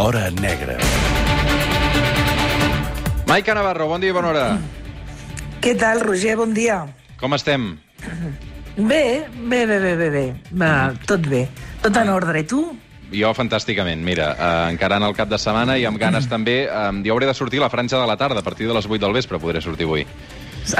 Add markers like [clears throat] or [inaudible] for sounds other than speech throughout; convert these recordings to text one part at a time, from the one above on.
L'Hora Negra. Maica Navarro, bon dia i bona hora. Què tal, Roger? Bon dia. Com estem? Bé, bé, bé, bé, bé, bé. Va, tot bé. Tot en ordre. I tu? Jo, fantàsticament. Mira, eh, encarant el cap de setmana i amb ganes també... Eh, jo hauré de sortir a la franja de la tarda, a partir de les 8 del vespre podré sortir avui.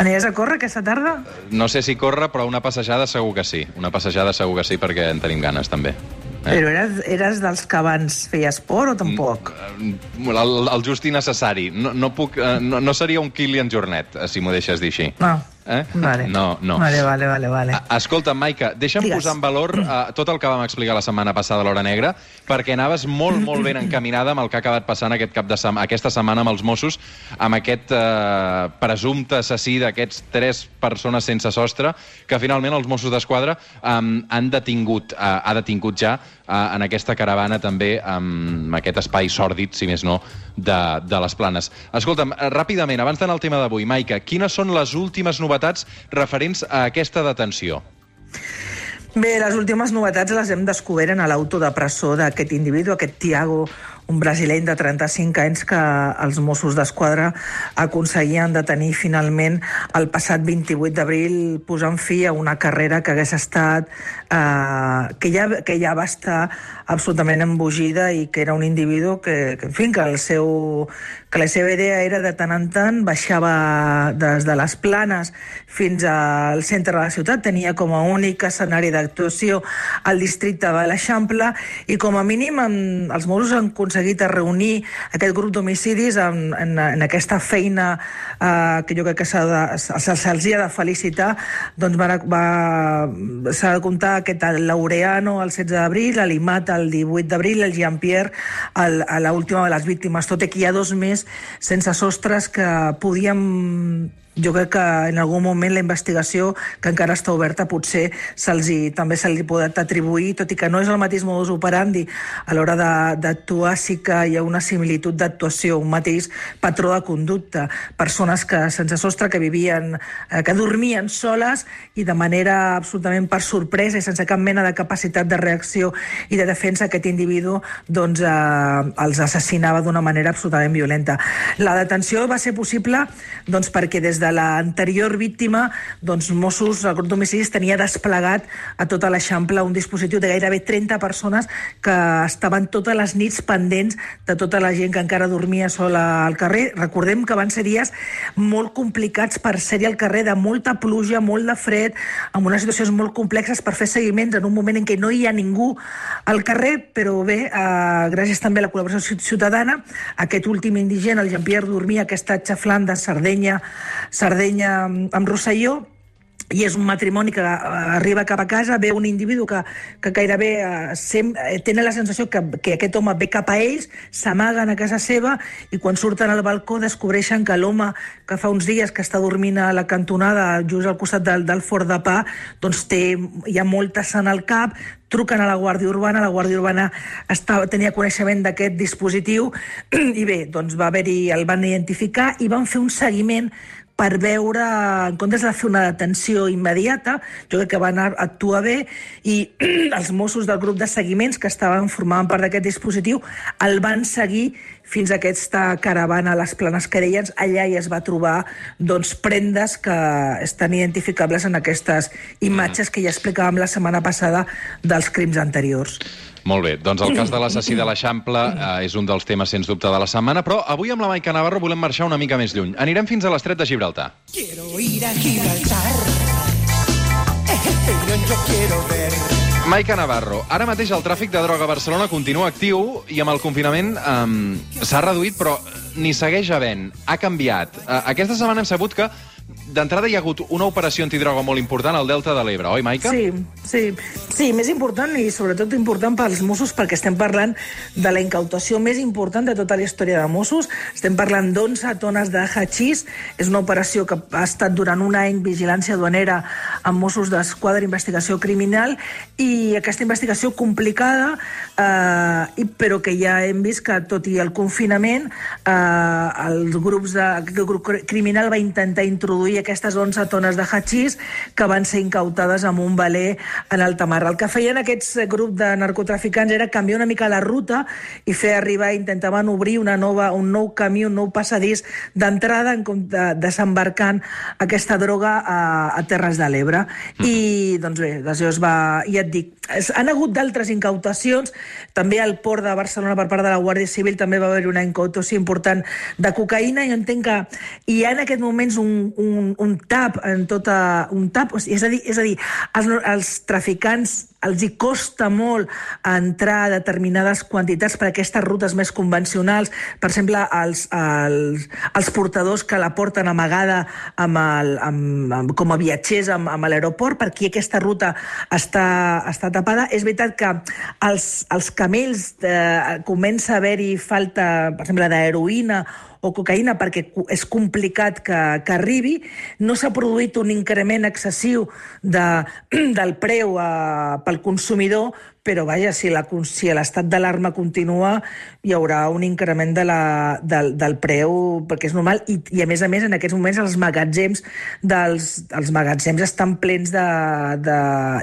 Aniràs a córrer aquesta tarda? No sé si corre, però una passejada segur que sí. Una passejada segur que sí, perquè en tenim ganes, també. Eh? Però eres, eres dels que abans feia esport o tampoc? Mm, el, el just i necessari. No, no, puc, eh, no, no seria un Kilian Jornet, eh, si m'ho deixes dir així. No. Eh? Vale. No, no. Vale, vale, vale. vale. Escolta, Maica, deixa'm Digues. posar en valor uh, tot el que vam explicar la setmana passada a l'Hora Negra, perquè anaves molt, molt ben encaminada amb el que ha acabat passant aquest cap de setmana, aquesta setmana amb els Mossos, amb aquest uh, presumpte assassí d'aquests tres persones sense sostre, que finalment els Mossos d'Esquadra um, han detingut, uh, ha detingut ja uh, en aquesta caravana també amb aquest espai sòrdid, si més no, de, de les planes. Escolta'm, eh, ràpidament, abans d'anar al tema d'avui, Maica, quines són les últimes novetats referents a aquesta detenció? Bé, les últimes novetats les hem descobert en l'auto de presó d'aquest individu, aquest Tiago, un brasileny de 35 anys que els Mossos d'Esquadra aconseguien detenir finalment el passat 28 d'abril posant fi a una carrera que hagués estat eh, que, ja, que ja va estar absolutament embogida i que era un individu que, que en fi, que el seu que la seva idea era de tant en tant baixava des de les planes fins al centre de la ciutat, tenia com a únic escenari d'actuació el districte de l'Eixample i com a mínim en, els Mossos han aconseguit reunir aquest grup d'homicidis en, en, en aquesta feina eh, que jo crec que s'ha de- se- se'ls hi ha de felicitar. Doncs va, va, s'ha de comptar aquest el Laureano el 16 d'abril, l'Imat el 18 d'abril, el Jean-Pierre a l'última de les víctimes, tot i que hi ha dos més sense sostres que podíem jo crec que en algun moment la investigació, que encara està oberta, potser se'ls també se li pot atribuir, tot i que no és el mateix modus operandi a l'hora d'actuar, sí que hi ha una similitud d'actuació, un mateix patró de conducta. Persones que sense sostre, que vivien, eh, que dormien soles i de manera absolutament per sorpresa i sense cap mena de capacitat de reacció i de defensa, aquest individu doncs, eh, els assassinava d'una manera absolutament violenta. La detenció va ser possible doncs, perquè des de l'anterior víctima doncs, Mossos, el grup d'homicidis, tenia desplegat a tota l'Eixample un dispositiu de gairebé 30 persones que estaven totes les nits pendents de tota la gent que encara dormia sola al carrer. Recordem que van ser dies molt complicats per ser-hi al carrer, de molta pluja, molt de fred, amb unes situacions molt complexes per fer seguiments en un moment en què no hi ha ningú al carrer, però bé, eh, gràcies també a la col·laboració ci- ciutadana, aquest últim indigent, el Jean-Pierre, dormia aquesta xaflant de Sardenya, Sardenya amb Rosselló, i és un matrimoni que eh, arriba cap a casa, ve un individu que, que gairebé eh, sem, eh, tenen la sensació que, que aquest home ve cap a ells, s'amaguen a casa seva i quan surten al balcó descobreixen que l'home que fa uns dies que està dormint a la cantonada just al costat del, del fort de pa doncs té, hi ha molta sang al cap, truquen a la Guàrdia Urbana, la Guàrdia Urbana estava, tenia coneixement d'aquest dispositiu [clears throat] i bé, doncs va haver-hi, el van identificar i van fer un seguiment per veure, en comptes de fer una detenció immediata, jo crec que van a- actuar bé i [clears throat] els Mossos del grup de seguiments que estaven formaven part d'aquest dispositiu el van seguir fins a aquesta caravana a les planes que deien, allà hi es va trobar doncs, prendes que estan identificables en aquestes imatges que ja explicàvem la setmana passada dels crims anteriors. Molt bé, doncs el cas de l'assassí de l'Eixample [laughs] eh, és un dels temes, sens dubte, de la setmana, però avui amb la Maica Navarro volem marxar una mica més lluny. Anirem fins a l'estret de Gibraltar. Quiero ir a Gibraltar. Pero yo quiero ver. Maica Navarro, ara mateix el tràfic de droga a Barcelona continua actiu i amb el confinament um, s'ha reduït, però ni segueix havent. Ha canviat. Uh, aquesta setmana hem sabut que d'entrada hi ha hagut una operació antidroga molt important al Delta de l'Ebre, oi, Maica? Sí, sí, sí, més important i sobretot important pels Mossos perquè estem parlant de la incautació més important de tota la història de Mossos. Estem parlant d'11 tones de hachís. És una operació que ha estat durant un any vigilància aduanera amb Mossos d'Esquadra Investigació Criminal i aquesta investigació complicada eh, però que ja hem vist que tot i el confinament eh, els grups de, el grup criminal va intentar introduir aquestes 11 tones de hachís que van ser incautades amb un valer en alta mar. El que feien aquests grup de narcotraficants era canviar una mica la ruta i fer arribar, intentaven obrir una nova, un nou camí, un nou passadís d'entrada en compte de desembarcant aquesta droga a, a Terres de l'Ebre. Mm. I, doncs bé, es va... Ja et dic, han hagut d'altres incautacions, també al port de Barcelona per part de la Guàrdia Civil també va haver una incautació important de cocaïna i entenc que hi ha en aquest moments un, un, un tap en tota... Un tap, és a dir, és a dir els, els traficants els hi costa molt entrar a determinades quantitats per aquestes rutes més convencionals, per exemple, els, els, els portadors que la porten amagada amb el, amb, amb, com a viatgers amb, amb l'aeroport, per aquí aquesta ruta està, està tapada. És veritat que els, els camells eh, comença a haver-hi falta, per exemple, d'heroïna o cocaïna perquè és complicat que, que arribi. No s'ha produït un increment excessiu de, [clears throat] del preu a, eh, pel consumidor, però vaja, si la, si l'estat d'alarma continua, hi haurà un increment de la, del, del preu, perquè és normal, i, i a més a més, en aquests moments els magatzems dels, els magatzems estan plens de, de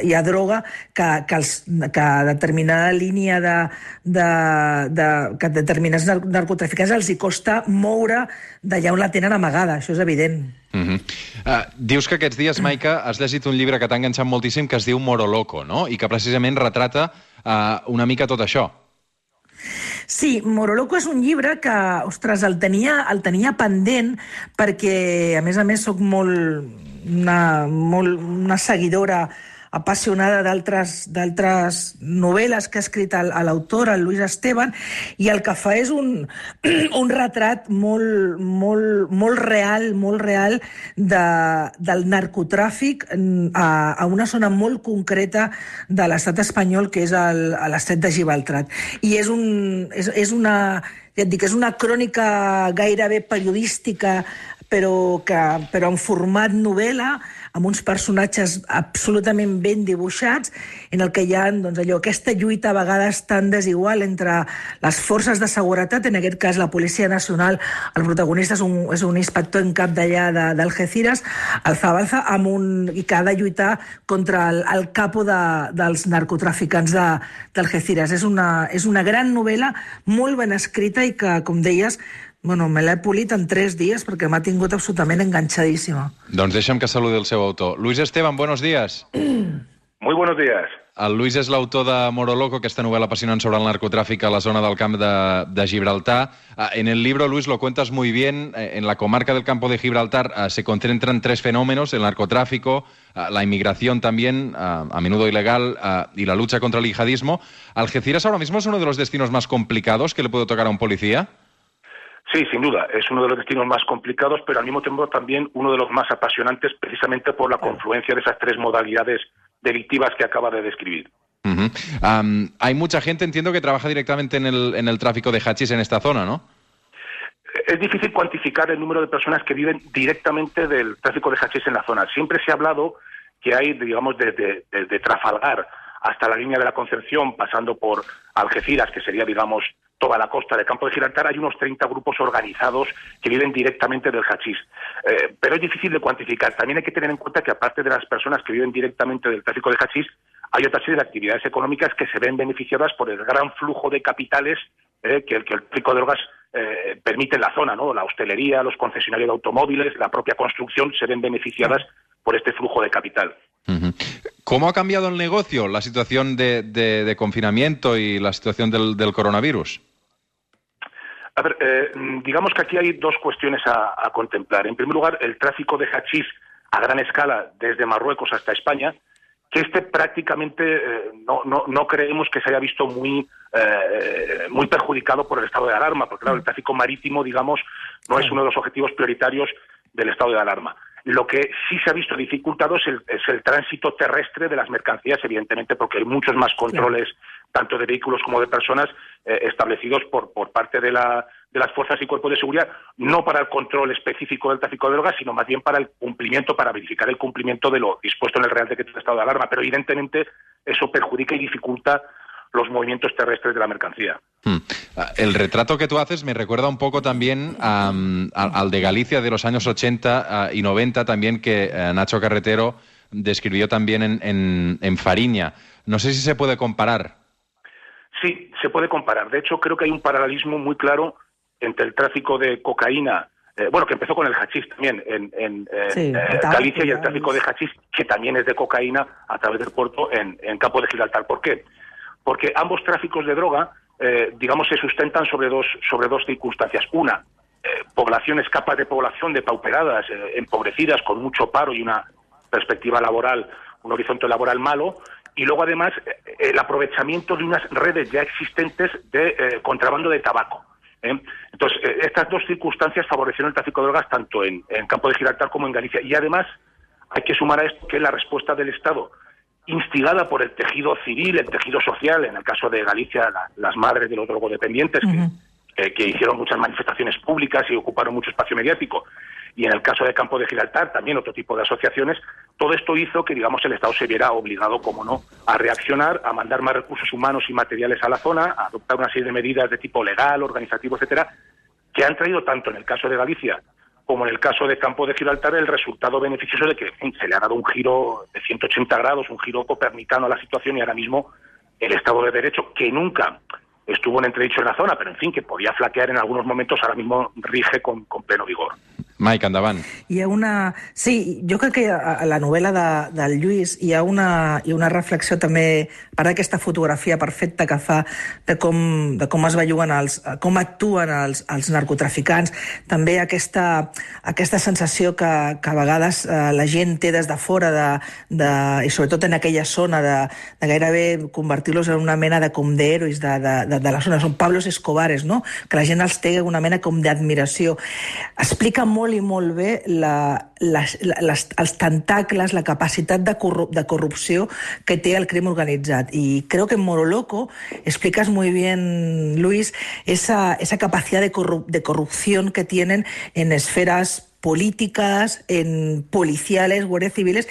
hi ha droga que, que, els, que determinada línia de, de, de que determinats narcotraficants els hi costa moure d'allà on la tenen amagada, això és evident. Uh -huh. uh, dius que aquests dies, Maica, has llegit un llibre que t'ha enganxat moltíssim que es diu Moro Loco, no? I que precisament retrata uh, una mica tot això. Sí, Moroloco és un llibre que, ostres, el tenia, el tenia pendent perquè, a més a més, sóc molt una, molt, una seguidora apassionada d'altres novel·les que ha escrit l'autor, el Luis Esteban, i el que fa és un, [clears throat] un retrat molt, molt, molt real, molt real de, del narcotràfic a, a una zona molt concreta de l'estat espanyol, que és l'estret de Gibraltar. I és, un, és, és una ja et dic, és una crònica gairebé periodística, però, que, però en format novel·la, amb uns personatges absolutament ben dibuixats, en el que hi ha doncs, allò, aquesta lluita a vegades tan desigual entre les forces de seguretat, en aquest cas la Policia Nacional, el protagonista és un, és un inspector en cap d'allà de, d'Algeciras, el Zabalza, amb un, i que ha de lluitar contra el, el capo de, dels narcotraficants de, d'Algeciras. És una, és una gran novel·la, molt ben escrita i que, com deies, Bueno, me l'he polit en tres dies perquè m'ha tingut absolutament enganxadíssima. Doncs deixa'm que saludi el seu autor. Luis Esteban, buenos días. [clears throat] Muy buenos días. El Luis és l'autor de Moro Loco, aquesta novel·la apassionant sobre el narcotráfico a la zona del camp de, de Gibraltar. Ah, en el libro, Luis, lo cuentas muy bien. Eh, en la comarca del campo de Gibraltar uh, se concentran tres fenómenos, el narcotráfico, uh, la inmigración también, a menudo ilegal, y la lucha contra el yihadismo. ¿Algeciras ahora mismo es uno de los destinos más complicados que le puede tocar a un policía? Sí, sin duda. Es uno de los destinos más complicados, pero al mismo tiempo también uno de los más apasionantes, precisamente por la confluencia de esas tres modalidades delictivas que acaba de describir. Uh -huh. um, hay mucha gente, entiendo, que trabaja directamente en el, en el tráfico de hachís en esta zona, ¿no? Es difícil cuantificar el número de personas que viven directamente del tráfico de hachís en la zona. Siempre se ha hablado que hay, digamos, desde de, de Trafalgar hasta la línea de la Concepción, pasando por Algeciras, que sería, digamos, toda la costa del campo de Gibraltar, hay unos 30 grupos organizados que viven directamente del hachís. Eh, pero es difícil de cuantificar. También hay que tener en cuenta que, aparte de las personas que viven directamente del tráfico de hachís, hay otra serie de actividades económicas que se ven beneficiadas por el gran flujo de capitales eh, que, el, que el tráfico de drogas eh, permite en la zona. ¿no? La hostelería, los concesionarios de automóviles, la propia construcción se ven beneficiadas por este flujo de capital. Uh -huh. ¿Cómo ha cambiado el negocio, la situación de, de, de confinamiento y la situación del, del coronavirus? A ver, eh, digamos que aquí hay dos cuestiones a, a, contemplar. En primer lugar, el tráfico de hachís a gran escala desde Marruecos hasta España, que este prácticamente eh, no, no, no, creemos que se haya visto muy, eh, muy perjudicado por el estado de alarma, porque claro, el tráfico marítimo, digamos, no es uno de los objetivos prioritarios del estado de alarma. Lo que sí se ha visto dificultado es el, es el tránsito terrestre de las mercancías, evidentemente, porque hay muchos más controles tanto de vehículos como de personas, eh, establecidos por, por parte de, la, de las fuerzas y cuerpos de seguridad, no para el control específico del tráfico de drogas, sino más bien para el cumplimiento, para verificar el cumplimiento de lo dispuesto en el Real Decreto de Estado de Alarma. Pero evidentemente eso perjudica y dificulta los movimientos terrestres de la mercancía. Hmm. El retrato que tú haces me recuerda un poco también um, al, de Galicia de los años 80 uh, y 90 también que uh, Nacho Carretero describió también en, en, en Fariña. No sé si se puede comparar. Sí, se puede comparar. De hecho, creo que hay un paralelismo muy claro entre el tráfico de cocaína, eh, bueno, que empezó con el hachís también en, en, en Sí, eh, Galicia y el tráfico de hachís, que también es de cocaína a través del puerto en, en Campo de Gibraltar. ¿Por qué? Porque ambos tráficos de droga, eh, digamos, se sustentan sobre dos, sobre dos circunstancias. Una, eh, poblaciones, capas de población depauperadas, eh, empobrecidas, con mucho paro y una perspectiva laboral, un horizonte laboral malo, y luego además eh, el aprovechamiento de unas redes ya existentes de contrabando de tabaco. Entonces, estas dos circunstancias favorecieron el tráfico de drogas tanto en, en Campo de Gibraltar como en Galicia. Y además, hay que sumar a esto que la respuesta del Estado, instigada por el tejido civil, el tejido social, en el caso de Galicia, la- las madres de los drogodependientes, que, eh, que hicieron muchas manifestaciones públicas y ocuparon mucho espacio mediático, y en el caso de Campo de Gibraltar, también otro tipo de asociaciones, todo esto hizo que, digamos, el Estado se viera obligado, como no, a reaccionar, a mandar más recursos humanos y materiales a la zona, a adoptar una serie de medidas de tipo legal, organizativo, etcétera, que han traído tanto en el caso de Galicia como en el caso de Campo de Gibraltar el resultado beneficioso de que se le ha dado un giro de 180 grados, un giro copernicano a la situación y ahora mismo el Estado de Derecho, que nunca estuvo en entredicho en la zona, pero en fin, que podía flaquear en algunos momentos, ahora mismo rige con pleno vigor. Mike, endavant. Hi ha una... Sí, jo crec que a la novel·la de, del Lluís hi ha una, hi ha una reflexió també per aquesta fotografia perfecta que fa de com, de com es belluguen els, com actuen els, els narcotraficants, també aquesta, aquesta sensació que, que a vegades eh, la gent té des de fora de, de, i sobretot en aquella zona de, de gairebé convertir-los en una mena de com d'herois de, de, de, de la zona, són Pablos Escobares, no? que la gent els té una mena com d'admiració. Explica molt i molt bé la, les, les, els tentacles, la capacitat de, corru de corrupció que té el crim organitzat. Y creo que en Moroloco explicas muy bien, Luis, esa, esa capacidad de, corru de corrupción que tienen en esferas políticas, en policiales, guardias civiles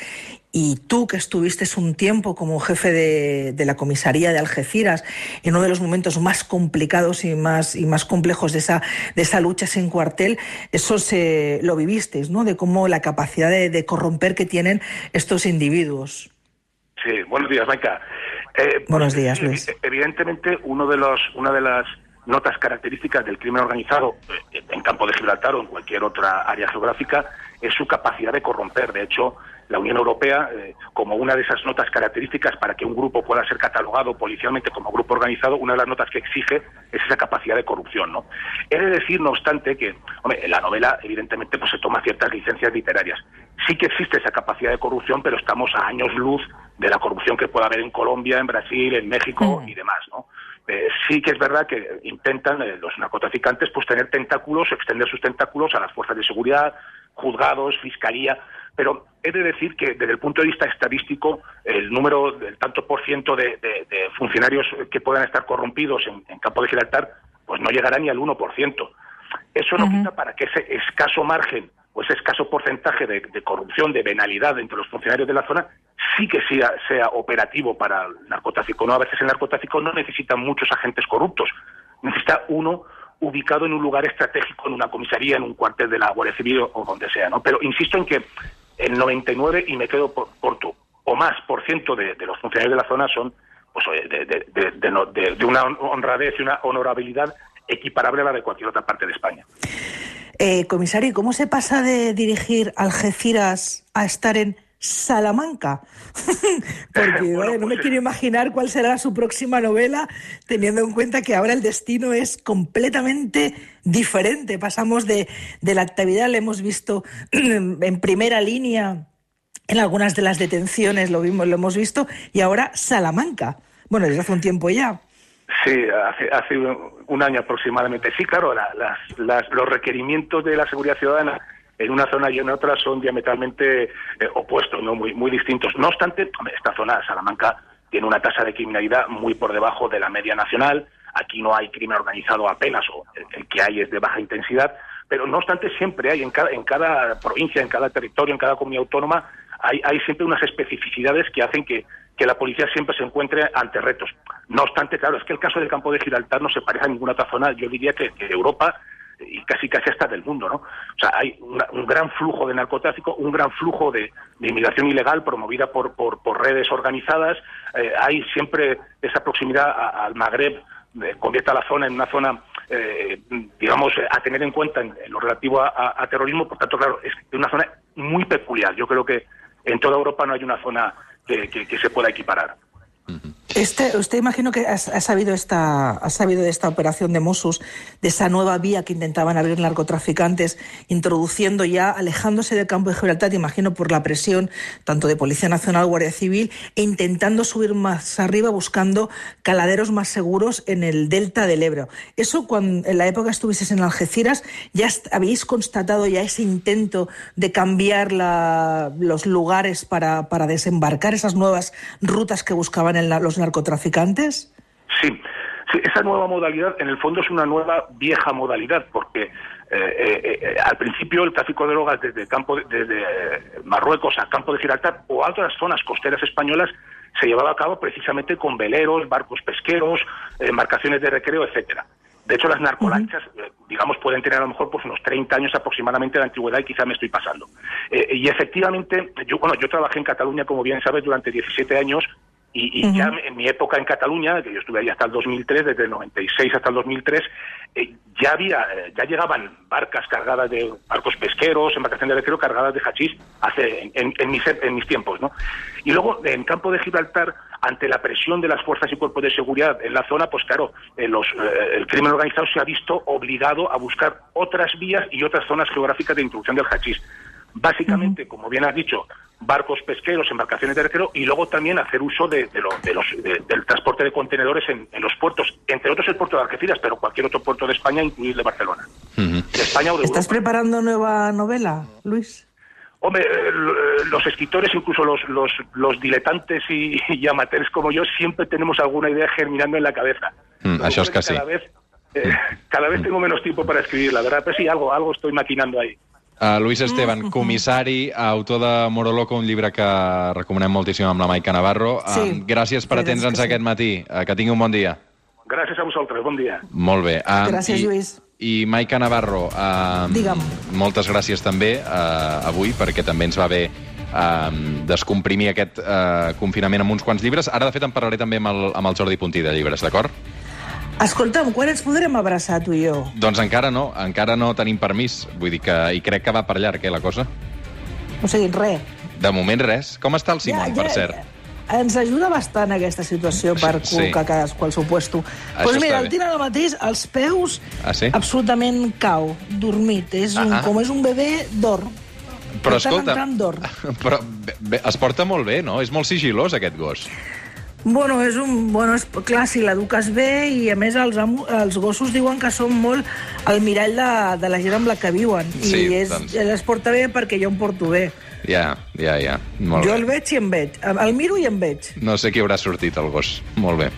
y tú que estuviste un tiempo como jefe de, de, la comisaría de Algeciras, en uno de los momentos más complicados y más, y más complejos de esa, de esa lucha sin cuartel, eso se, lo vivisteis, ¿no? De cómo la capacidad de, de corromper que tienen estos individuos. Sí, buenos días, Maika. Eh, buenos días, sí, Luis. Evidentemente, uno de los, una de las notas características del crimen organizado eh, en campo de Gibraltar o en cualquier otra área geográfica es su capacidad de corromper. De hecho, la Unión Europea, eh, como una de esas notas características para que un grupo pueda ser catalogado policialmente como grupo organizado, una de las notas que exige es esa capacidad de corrupción. ¿no? He de decir, no obstante, que hombre, en la novela, evidentemente, pues se toma ciertas licencias literarias. Sí que existe esa capacidad de corrupción, pero estamos a años luz de la corrupción que pueda haber en Colombia, en Brasil, en México mm. y demás. ¿no? Eh, sí que es verdad que intentan eh, los narcotraficantes pues tener tentáculos, extender sus tentáculos a las fuerzas de seguridad, juzgados, fiscalía, pero he de decir que desde el punto de vista estadístico el número del tanto por ciento de, de, de funcionarios que puedan estar corrompidos en, en, campo de Gibraltar pues no llegará ni al 1%. Eso no uh -huh. quita para que ese escaso margen o ese escaso porcentaje de, de, corrupción, de venalidad entre los funcionarios de la zona sí que sea, sea operativo para el narcotráfico. ¿no? A veces el narcotráfico no necesita muchos agentes corruptos, necesita uno ubicado en un lugar estratégico, en una comisaría, en un cuartel de la Guardia Civil o donde sea. ¿no? Pero insisto en que el 99, y me quedo por, tu, o más por ciento de, los funcionarios de la zona son pues, de, de, de, una honradez y una honorabilidad equiparable a la de cualquier otra parte de España. Eh, comisario, ¿cómo se pasa de dirigir Algeciras a estar en Salamanca? [laughs] Porque bueno, no pues, me quiero imaginar cuál será su próxima novela, teniendo en cuenta que ahora el destino es completamente diferente. Pasamos de, de la actividad, le hemos visto [clears throat] en primera línea en algunas de las detenciones, lo, vimos, lo hemos visto, y ahora Salamanca. Bueno, desde hace un tiempo ya. Sí, hace, hace un año aproximadamente. Sí, claro, la, las, las, los requerimientos de la seguridad ciudadana en una zona y en otra son diametralmente eh, opuestos, no muy, muy distintos. No obstante, esta zona, Salamanca, tiene una tasa de criminalidad muy por debajo de la media nacional. Aquí no hay crimen organizado apenas, o el, que hay es de baja intensidad. Pero no obstante, siempre hay en cada, en cada provincia, en cada territorio, en cada comunidad autónoma, hay, hay siempre unas especificidades que hacen que, que la policía siempre se encuentre ante retos. No obstante, claro, es que el caso del campo de Gibraltar no se parece a ninguna otra zona, yo diría que, Europa y casi casi hasta del mundo, ¿no? O sea, hay una- un gran flujo de narcotráfico, un gran flujo de, de inmigración ilegal promovida por, por, redes organizadas, eh, hay siempre esa proximidad al Magreb, eh, convierte a la zona en una zona, eh, digamos, a tener en cuenta en, lo relativo a, terrorismo, por tanto, claro, es una zona muy peculiar. Yo creo que en toda Europa no hay una zona que se pueda equiparar. Este, usted imagino que ha, sabido esta, ha sabido de esta operación de Mossos, de esa nueva vía que intentaban abrir narcotraficantes, introduciendo ya, alejándose del campo de Gibraltar, imagino por la presión tanto de Policía Nacional, Guardia Civil, e intentando subir más arriba, buscando caladeros más seguros en el delta del Ebro. Eso, cuando en la época estuvieses en Algeciras, ya habéis constatado ya ese intento de cambiar la- los lugares para, para desembarcar esas nuevas rutas que buscaban en la- los narcotraficantes? Sí, sí, esa nueva modalidad en el fondo es una nueva vieja modalidad porque eh, eh, eh, al principio el tráfico de drogas desde campo de- desde Marruecos a campo de Gibraltar o a otras zonas costeras españolas se llevaba a cabo precisamente con veleros, barcos pesqueros, embarcaciones de recreo, etcétera. De hecho, las narcolanchas, digamos, pueden tener a lo mejor pues unos 30 años aproximadamente de antigüedad y quizá me estoy pasando. Y efectivamente, yo, bueno, yo trabajé en Cataluña, como bien sabes, durante 17 años y, y ya en mi época en Cataluña, que yo estuve ahí hasta el 2003, desde el 96 hasta el 2003, eh, ya había, eh, ya llegaban barcas cargadas de barcos pesqueros, embarcaciones de recreo cargadas de hachís hace en, en- en mis, en mis tiempos, ¿no? Y luego en campo de Gibraltar, ante la presión de las fuerzas y cuerpos de seguridad en la zona, pues claro, eh, los, eh, el crimen organizado se ha visto obligado a buscar otras vías y otras zonas geográficas de introducción del hachís. Básicamente, como bien has dicho, barcos pesqueros, embarcaciones de recreo y luego también hacer uso de, de lo- de los, de- del transporte de contenedores en, en los puertos, entre otros el puerto de Algeciras, pero cualquier otro puerto de España, incluido el de Barcelona. De España o de ¿Estás Europa. preparando nueva novela, Luis? Hombre, eh, lo- los escritores, incluso los, los, los diletantes y, y amateurs como yo, siempre tenemos alguna idea germinando en la cabeza. Mm, que que sí. Cada vez, eh, [laughs] cada vez tengo menos tiempo para escribir, la verdad, pero sí, algo, algo estoy maquinando ahí. Uh, Luis Esteban, comissari, autor de Moroloco, un llibre que recomanem moltíssim amb la Maica Navarro. Sí, Um, gràcies per és atendre'ns sí. aquest matí. Uh, que tingui un bon dia. Gracias a vosotros, buen día. Molt bé. Um, Gràcies, i, Lluís. I Maica Navarro, um, Digue'm. moltes gràcies també uh, avui, perquè també ens va bé um, descomprimir aquest uh, confinament amb uns quants llibres. Ara, de fet, en parlaré també amb el, amb el Jordi Puntí de llibres, d'acord? Escolta'm, quan ens podrem abraçar, tu i jo? Doncs encara no, encara no tenim permís. Vull dir que... I crec que va per llarg, eh, la cosa. O sigui, res. De moment, res. Com està el Simon, per cert? Ens ajuda bastant aquesta situació per Sí. col·locar cadascú al seu puesto. Doncs mira, està el tira ara mateix, als peus, Ah, sí? absolutament cau, dormit. És un, Ah, ah. com és un bebè, dorm. Però escolta, [laughs] però bé, es porta molt bé, no? És molt sigilós, aquest gos. Bueno, és un... Bueno, és, clar, si l'eduques bé i, a més, els, els gossos diuen que són molt el mirall de, de la gent amb la que viuen. Sí, I és, doncs. ell es porta bé perquè jo em porto bé. Ja, ja, ja. Molt jo bé. el veig i em veig. El miro i em veig. No sé qui haurà sortit, el gos. Molt bé.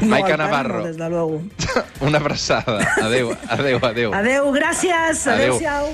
No, Maica Navarro, No, des de luego. [laughs] una abraçada. Adéu, adéu, adéu. Adéu, gràcies. Adéu. Adéu-siau.